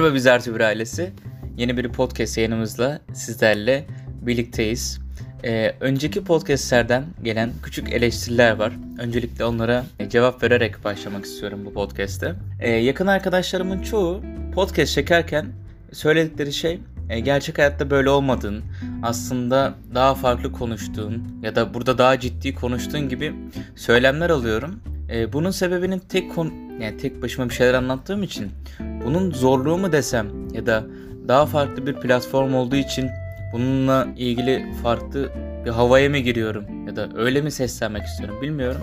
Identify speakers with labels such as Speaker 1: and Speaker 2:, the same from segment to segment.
Speaker 1: Merhaba biz Bir ailesi. Yeni bir podcast yayınımızla sizlerle birlikteyiz. Ee, önceki podcastlerden gelen küçük eleştiriler var. Öncelikle onlara cevap vererek başlamak istiyorum bu podcast'te. Ee, yakın arkadaşlarımın çoğu podcast çekerken söyledikleri şey e, gerçek hayatta böyle olmadığın, aslında daha farklı konuştuğun ya da burada daha ciddi konuştuğun gibi söylemler alıyorum. E, bunun sebebinin tek konu yani tek başıma bir şeyler anlattığım için bunun zorluğu mu desem ya da daha farklı bir platform olduğu için bununla ilgili farklı bir havaya mı giriyorum ya da öyle mi seslenmek istiyorum bilmiyorum.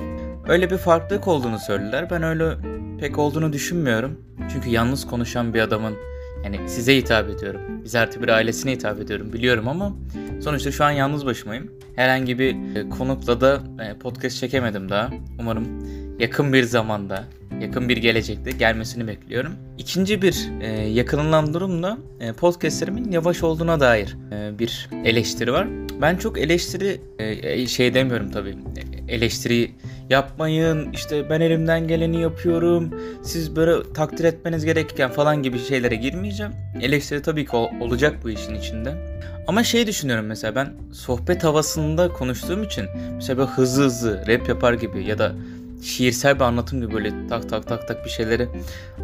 Speaker 1: Öyle bir farklılık olduğunu söylediler. Ben öyle pek olduğunu düşünmüyorum. Çünkü yalnız konuşan bir adamın yani size hitap ediyorum. Biz artı bir ailesine hitap ediyorum biliyorum ama sonuçta şu an yalnız başımayım. Herhangi bir e, konukla da e, podcast çekemedim daha. Umarım yakın bir zamanda, yakın bir gelecekte gelmesini bekliyorum. İkinci bir e, yakınılan durumda e, podcastlerimin yavaş olduğuna dair e, bir eleştiri var. Ben çok eleştiri e, şey demiyorum tabii. Eleştiri yapmayın işte ben elimden geleni yapıyorum siz böyle takdir etmeniz gerekirken falan gibi şeylere girmeyeceğim. Eleştiri tabii ki olacak bu işin içinde. Ama şey düşünüyorum mesela ben sohbet havasında konuştuğum için mesela böyle hızlı hızlı rap yapar gibi ya da şiirsel bir anlatım gibi böyle tak tak tak tak bir şeyleri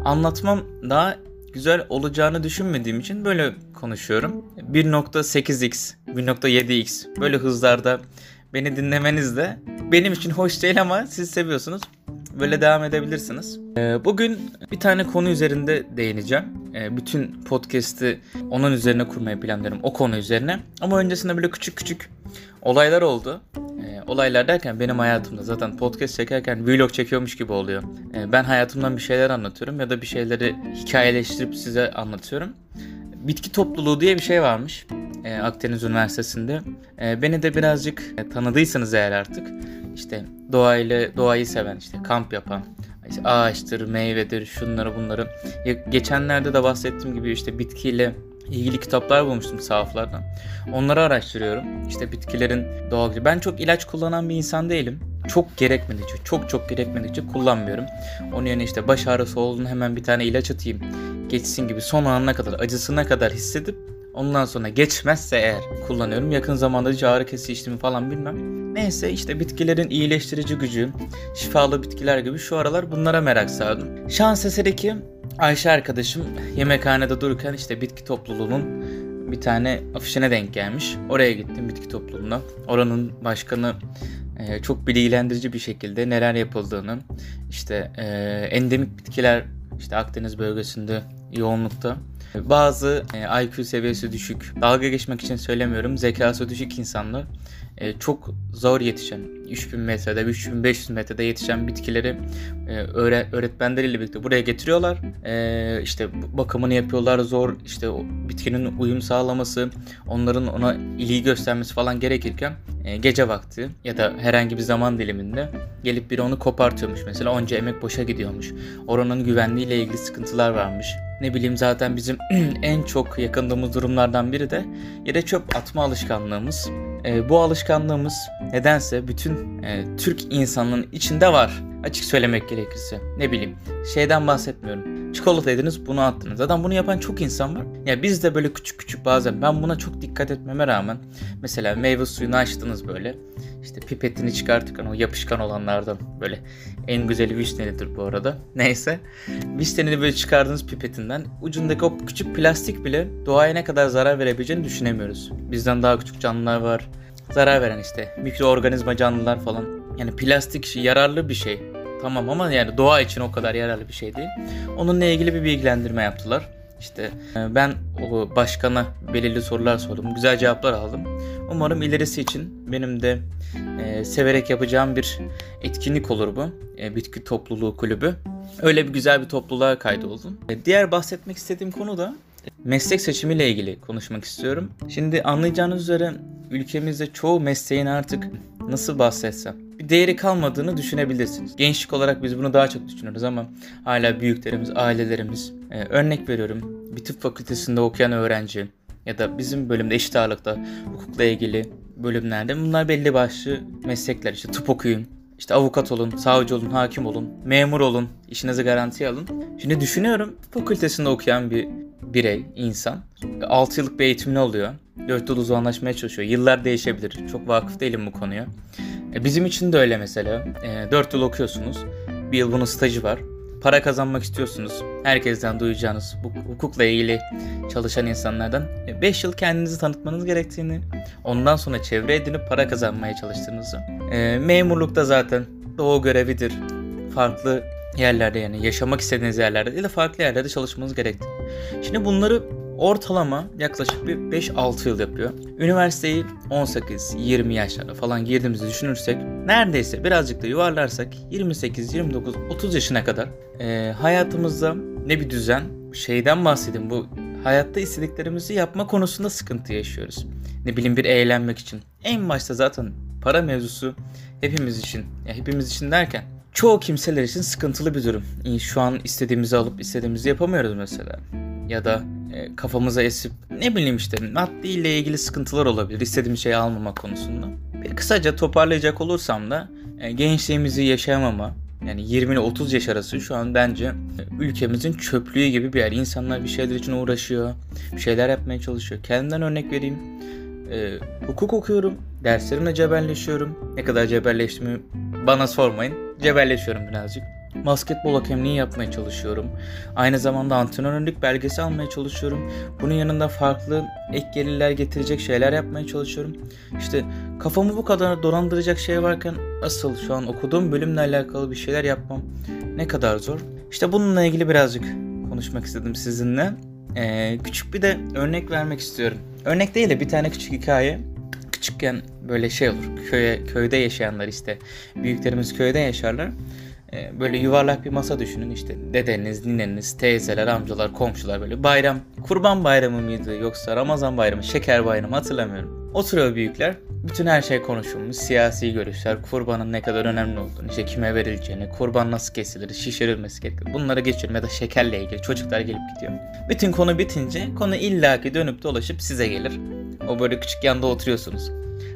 Speaker 1: anlatmam daha güzel olacağını düşünmediğim için böyle konuşuyorum. 1.8x, 1.7x böyle hızlarda beni dinlemeniz de benim için hoş değil ama siz seviyorsunuz. Böyle devam edebilirsiniz. Ee, bugün bir tane konu üzerinde değineceğim. Ee, bütün podcast'i onun üzerine kurmayı planlıyorum. O konu üzerine. Ama öncesinde böyle küçük küçük olaylar oldu. Ee, olaylar derken benim hayatımda zaten podcast çekerken vlog çekiyormuş gibi oluyor. Ben hayatımdan bir şeyler anlatıyorum ya da bir şeyleri hikayeleştirip size anlatıyorum. Bitki topluluğu diye bir şey varmış. Akdeniz Üniversitesi'nde. Beni de birazcık tanıdıysanız eğer artık işte doğayla doğayı seven işte kamp yapan işte ağaçtır, meyvedir, şunları bunları. Geçenlerde de bahsettiğim gibi işte bitkiyle ilgili kitaplar bulmuştum sahaflardan. Onları araştırıyorum. İşte bitkilerin doğal... Ben çok ilaç kullanan bir insan değilim. Çok gerekmedikçe, çok çok gerekmedikçe kullanmıyorum. Onun yerine işte baş ağrısı olduğunu hemen bir tane ilaç atayım. Geçsin gibi son anına kadar, acısına kadar hissedip Ondan sonra geçmezse eğer kullanıyorum. Yakın zamanda hiç ağrı kesici falan bilmem. Neyse işte bitkilerin iyileştirici gücü, şifalı bitkiler gibi şu aralar bunlara merak sardım. Şans eseri ki Ayşe arkadaşım yemekhanede dururken işte bitki topluluğunun bir tane afişine denk gelmiş. Oraya gittim bitki topluluğuna. Oranın başkanı e, çok bilgilendirici bir şekilde neler yapıldığını, işte e, endemik bitkiler işte Akdeniz bölgesinde yoğunlukta bazı e, IQ seviyesi düşük, dalga geçmek için söylemiyorum, zekası düşük insanlar e, çok zor yetişen, 3000 metrede, 3500 metrede yetişen bitkileri e, öğre, öğretmenleriyle birlikte buraya getiriyorlar. İşte bakımını yapıyorlar, zor işte bitkinin uyum sağlaması, onların ona ilgi göstermesi falan gerekirken gece vakti ya da herhangi bir zaman diliminde gelip biri onu kopartıyormuş. Mesela onca emek boşa gidiyormuş. Oranın güvenliğiyle ilgili sıkıntılar varmış. Ne bileyim zaten bizim en çok yakındığımız durumlardan biri de yere çöp atma alışkanlığımız. E, bu alışkanlığımız nedense bütün e, Türk insanının içinde var. Açık söylemek gerekirse. Ne bileyim şeyden bahsetmiyorum. Çikolata yediniz bunu attınız. Zaten bunu yapan çok insan var. Ya biz de böyle küçük küçük bazen ben buna çok dikkat etmeme rağmen mesela meyve suyunu açtınız böyle. İşte pipetini çıkartırken o yapışkan olanlardan böyle en güzeli vişnelidir bu arada. Neyse. Vişneni böyle çıkardığınız pipetinden ucundaki o küçük plastik bile doğaya ne kadar zarar verebileceğini düşünemiyoruz. Bizden daha küçük canlılar var. Zarar veren işte mikroorganizma canlılar falan. Yani plastik yararlı bir şey. Tamam ama yani doğa için o kadar yararlı bir şey değil. Onunla ilgili bir bilgilendirme yaptılar. İşte e, ben o başkana belirli sorular sordum. Güzel cevaplar aldım. Umarım ilerisi için benim de e, severek yapacağım bir etkinlik olur bu. E, bitki topluluğu kulübü. Öyle bir güzel bir topluluğa kaydoldum. E, diğer bahsetmek istediğim konu da meslek seçimiyle ilgili konuşmak istiyorum. Şimdi anlayacağınız üzere ülkemizde çoğu mesleğin artık nasıl bahsetsem bir değeri kalmadığını düşünebilirsiniz. Gençlik olarak biz bunu daha çok düşünürüz ama hala büyüklerimiz, ailelerimiz e, örnek veriyorum bir tıp fakültesinde okuyan öğrenci ya da bizim bölümde eşit ağırlıkta hukukla ilgili bölümlerde bunlar belli başlı meslekler işte tıp okuyun İşte avukat olun, savcı olun, hakim olun, memur olun, işinizi garantiye alın. Şimdi düşünüyorum fakültesinde okuyan bir birey, insan 6 yıllık bir eğitimini oluyor. 4 yıl uzmanlaşmaya çalışıyor. Yıllar değişebilir. Çok vakıf değilim bu konuya. E, bizim için de öyle mesela. E, 4 yıl okuyorsunuz. Bir yıl bunun stajı var. Para kazanmak istiyorsunuz. Herkesten duyacağınız hukukla ilgili çalışan insanlardan 5 yıl kendinizi tanıtmanız gerektiğini, ondan sonra çevre edinip para kazanmaya çalıştığınızı. E, memurlukta zaten doğu görevidir. Farklı yerlerde yani yaşamak istediğiniz yerlerde değil de farklı yerlerde çalışmanız gerektiğini. Şimdi bunları ortalama yaklaşık bir 5-6 yıl yapıyor. Üniversiteyi 18-20 yaşlarda falan girdiğimizi düşünürsek neredeyse birazcık da yuvarlarsak 28, 29, 30 yaşına kadar e, hayatımızda ne bir düzen şeyden bahsedeyim bu hayatta istediklerimizi yapma konusunda sıkıntı yaşıyoruz. Ne bileyim bir eğlenmek için. En başta zaten para mevzusu hepimiz için, ya hepimiz için derken çoğu kimseler için sıkıntılı bir durum. Şu an istediğimizi alıp istediğimizi yapamıyoruz mesela. Ya da e, kafamıza esip ne bileyim işte maddi ile ilgili sıkıntılar olabilir istediğim şeyi almama konusunda. Bir kısaca toparlayacak olursam da e, gençliğimizi yaşayamama yani 20 ile 30 yaş arası şu an bence ülkemizin çöplüğü gibi bir yer. İnsanlar bir şeyler için uğraşıyor, bir şeyler yapmaya çalışıyor. Kendimden örnek vereyim. E, hukuk okuyorum, derslerimle cebelleşiyorum. Ne kadar cebelleştiğimi bana sormayın. Cebelleşiyorum birazcık. Basketbol hakemliği yapmaya çalışıyorum. Aynı zamanda antrenörlük belgesi almaya çalışıyorum. Bunun yanında farklı ek gelirler getirecek şeyler yapmaya çalışıyorum. İşte kafamı bu kadar dolandıracak şey varken asıl şu an okuduğum bölümle alakalı bir şeyler yapmam ne kadar zor. İşte bununla ilgili birazcık konuşmak istedim sizinle. Ee, küçük bir de örnek vermek istiyorum. Örnek değil de bir tane küçük hikaye. Küçükken böyle şey olur. Köye köyde yaşayanlar işte büyüklerimiz köyde yaşarlar. Ee, böyle yuvarlak bir masa düşünün işte dedeniz, nineniz, teyzeler, amcalar, komşular böyle bayram, kurban bayramı mıydı yoksa Ramazan bayramı, şeker bayramı hatırlamıyorum. Oturuyor büyükler, bütün her şey konuşulmuş, siyasi görüşler, kurbanın ne kadar önemli olduğunu, işte kime verileceğini, kurban nasıl kesilir, şişirilmesi gerekir. Bunları geçiyorum ya da şekerle ilgili çocuklar gelip gidiyor. Bütün konu bitince konu illaki dönüp dolaşıp size gelir. O böyle küçük yanda oturuyorsunuz.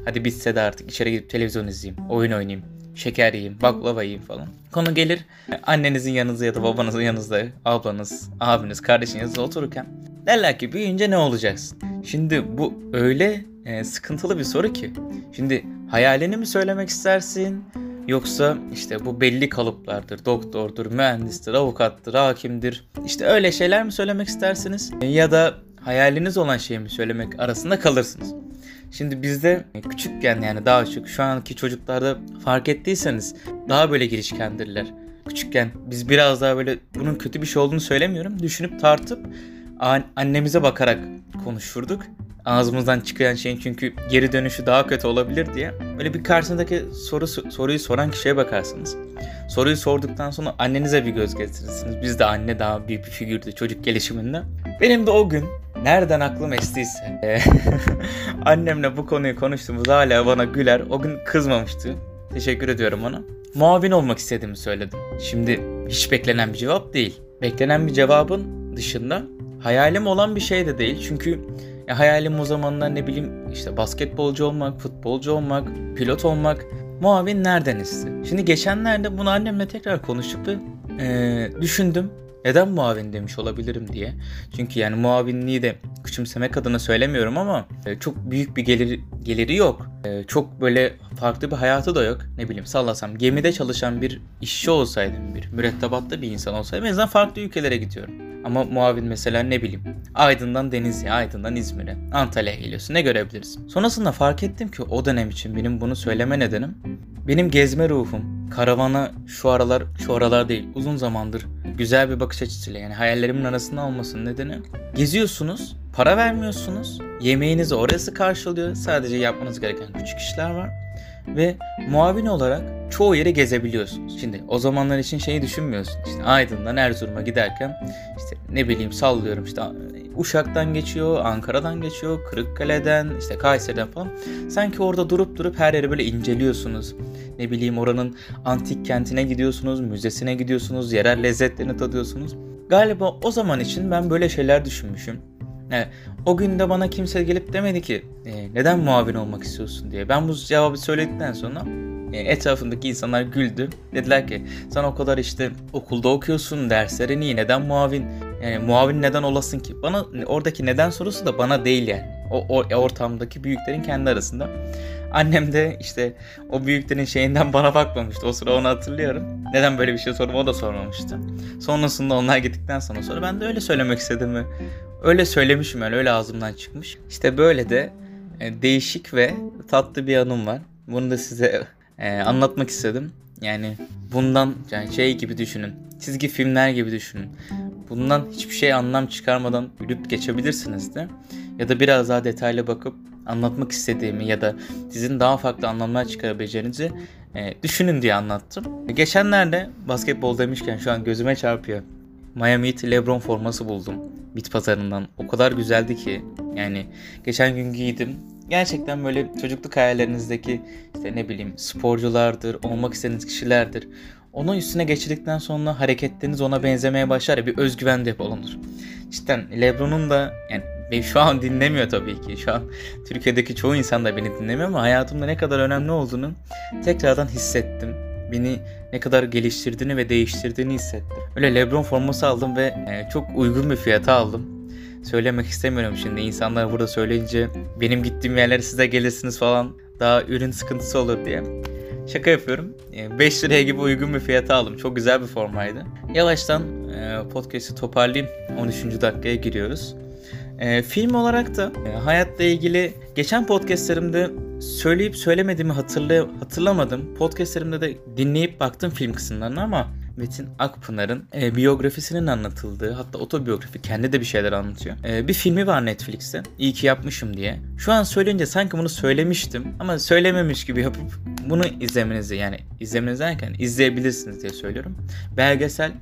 Speaker 1: Hadi bitse de artık içeri gidip televizyon izleyeyim, oyun oynayayım, şeker yiyeyim, baklava yiyeyim falan. Konu gelir annenizin yanınızda ya da babanızın yanınızda, ablanız, abiniz, kardeşiniz otururken derler ki büyüyünce ne olacaksın? Şimdi bu öyle e, sıkıntılı bir soru ki. Şimdi hayalini mi söylemek istersin? Yoksa işte bu belli kalıplardır. Doktordur, mühendistir, avukattır, hakimdir. İşte öyle şeyler mi söylemek istersiniz? Ya da hayaliniz olan şeyi mi söylemek arasında kalırsınız. Şimdi bizde küçükken yani daha çok şu anki çocuklarda fark ettiyseniz daha böyle girişkendirler. Küçükken biz biraz daha böyle bunun kötü bir şey olduğunu söylemiyorum. Düşünüp tartıp annemize bakarak konuşurduk. Ağzımızdan çıkan şeyin çünkü geri dönüşü daha kötü olabilir diye. Böyle bir karşısındaki soru soruyu soran kişiye bakarsınız. Soruyu sorduktan sonra annenize bir göz getirirsiniz. Bizde anne daha büyük bir figürdü çocuk gelişiminde. Benim de o gün nereden aklım estiyse e, annemle bu konuyu konuştuğumuz hala bana güler. O gün kızmamıştı. Teşekkür ediyorum ona. Muavin olmak istediğimi söyledim. Şimdi hiç beklenen bir cevap değil. Beklenen bir cevabın dışında hayalim olan bir şey de değil. Çünkü ya hayalim o zamanlar ne bileyim işte basketbolcu olmak, futbolcu olmak, pilot olmak. Muavin nereden esti? Şimdi geçenlerde bunu annemle tekrar konuşup e, düşündüm neden muavin demiş olabilirim diye. Çünkü yani muavinliği de küçümsemek adına söylemiyorum ama e, çok büyük bir geliri, geliri yok. E, çok böyle farklı bir hayatı da yok. Ne bileyim sallasam gemide çalışan bir işçi olsaydım, bir mürettebatta bir insan olsaydım en azından farklı ülkelere gidiyorum. Ama muavin mesela ne bileyim Aydın'dan Denizli'ye, Aydın'dan İzmir'e, Antalya'ya geliyorsun ne görebiliriz? Sonrasında fark ettim ki o dönem için benim bunu söyleme nedenim benim gezme ruhum, karavana şu aralar, şu aralar değil uzun zamandır güzel bir bakış açısıyla yani hayallerimin arasında olmasının nedeni geziyorsunuz, para vermiyorsunuz, yemeğinizi orası karşılıyor, sadece yapmanız gereken küçük işler var ve muavin olarak çoğu yeri gezebiliyorsunuz. Şimdi o zamanlar için şeyi düşünmüyorsun. İşte Aydın'dan Erzurum'a giderken işte ne bileyim sallıyorum işte Uşak'tan geçiyor, Ankara'dan geçiyor, Kırıkkale'den, işte Kayseri'den falan. Sanki orada durup durup her yeri böyle inceliyorsunuz. Ne bileyim oranın antik kentine gidiyorsunuz, müzesine gidiyorsunuz, yerel lezzetlerini tadıyorsunuz. Galiba o zaman için ben böyle şeyler düşünmüşüm. Yani o gün de bana kimse gelip demedi ki e, neden muavin olmak istiyorsun diye. Ben bu cevabı söyledikten sonra e, etrafındaki insanlar güldü. Dediler ki sen o kadar işte okulda okuyorsun derslerin iyi neden muavin yani muavin neden olasın ki? Bana oradaki neden sorusu da bana değil yani. O, o ortamdaki büyüklerin kendi arasında. Annem de işte o büyüklerin şeyinden bana bakmamıştı. O sıra onu hatırlıyorum. Neden böyle bir şey sordum o da sormamıştı. Sonrasında onlar gittikten sonra sonra ben de öyle söylemek istedim. Öyle söylemişim yani öyle ağzımdan çıkmış. İşte böyle de e, değişik ve tatlı bir anım var. Bunu da size e, anlatmak istedim. Yani bundan yani şey gibi düşünün. Çizgi filmler gibi düşünün. Bundan hiçbir şey anlam çıkarmadan gülüp geçebilirsiniz de. Ya da biraz daha detaylı bakıp anlatmak istediğimi ya da sizin daha farklı anlamlar çıkarabileceğinizi e, düşünün diye anlattım. Geçenlerde basketbol demişken şu an gözüme çarpıyor. Miami Heat Lebron forması buldum bit pazarından. O kadar güzeldi ki yani geçen gün giydim. Gerçekten böyle çocukluk hayallerinizdeki işte ne bileyim sporculardır, olmak istediğiniz kişilerdir. Onun üstüne geçirdikten sonra hareketleriniz ona benzemeye başlar ya bir özgüven depolanır. Cidden Lebron'un da yani beni şu an dinlemiyor tabii ki. Şu an Türkiye'deki çoğu insan da beni dinlemiyor ama hayatımda ne kadar önemli olduğunu tekrardan hissettim. Beni ne kadar geliştirdiğini ve değiştirdiğini hissettim. Öyle Lebron forması aldım ve e, çok uygun bir fiyata aldım. Söylemek istemiyorum şimdi. İnsanlar burada söyleyince benim gittiğim yerlere size gelirsiniz falan daha ürün sıkıntısı olur diye. Şaka yapıyorum. 5 liraya gibi uygun bir fiyata aldım. Çok güzel bir formaydı. Yavaştan e, podcast'i toparlayayım. 13. dakikaya giriyoruz. E, film olarak da e, hayatla ilgili geçen podcastlerimde söyleyip söylemediğimi hatırlay hatırlamadım. Podcastlerimde de dinleyip baktım film kısımlarına ama Metin Akpınar'ın e, biyografisinin anlatıldığı hatta otobiyografi kendi de bir şeyler anlatıyor. E, bir filmi var Netflix'te. İyi ki yapmışım diye. Şu an söyleyince sanki bunu söylemiştim ama söylememiş gibi yapıp bunu izlemenizi yani izlemeniz derken izleyebilirsiniz diye söylüyorum. Belgesel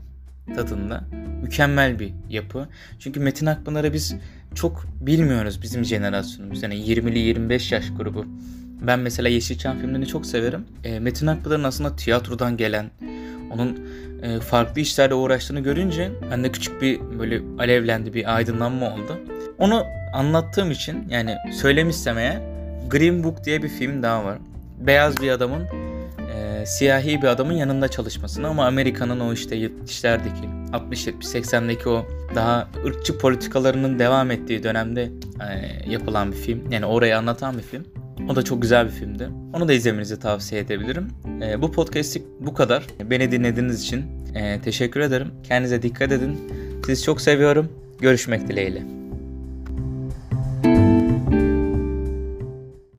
Speaker 1: tadında mükemmel bir yapı. Çünkü Metin Akpınar'ı biz çok bilmiyoruz bizim jenerasyonumuz. Yani 20'li 25 yaş grubu. Ben mesela Yeşilçam filmlerini çok severim. E, Metin Akpınar'ın aslında tiyatrodan gelen, onun e, farklı işlerle uğraştığını görünce bende küçük bir böyle alevlendi bir aydınlanma oldu. Onu anlattığım için yani söylemişsem Green Book diye bir film daha var. Beyaz bir adamın e, siyahi bir adamın yanında çalışmasını ama Amerika'nın o işte 70'lerdeki 60-70-80'deki o daha ırkçı politikalarının devam ettiği dönemde e, yapılan bir film. Yani orayı anlatan bir film. O da çok güzel bir filmdi. Onu da izlemenizi tavsiye edebilirim. E, bu podcast'lik bu kadar. Beni dinlediğiniz için e, teşekkür ederim. Kendinize dikkat edin. Sizi çok seviyorum. Görüşmek dileğiyle.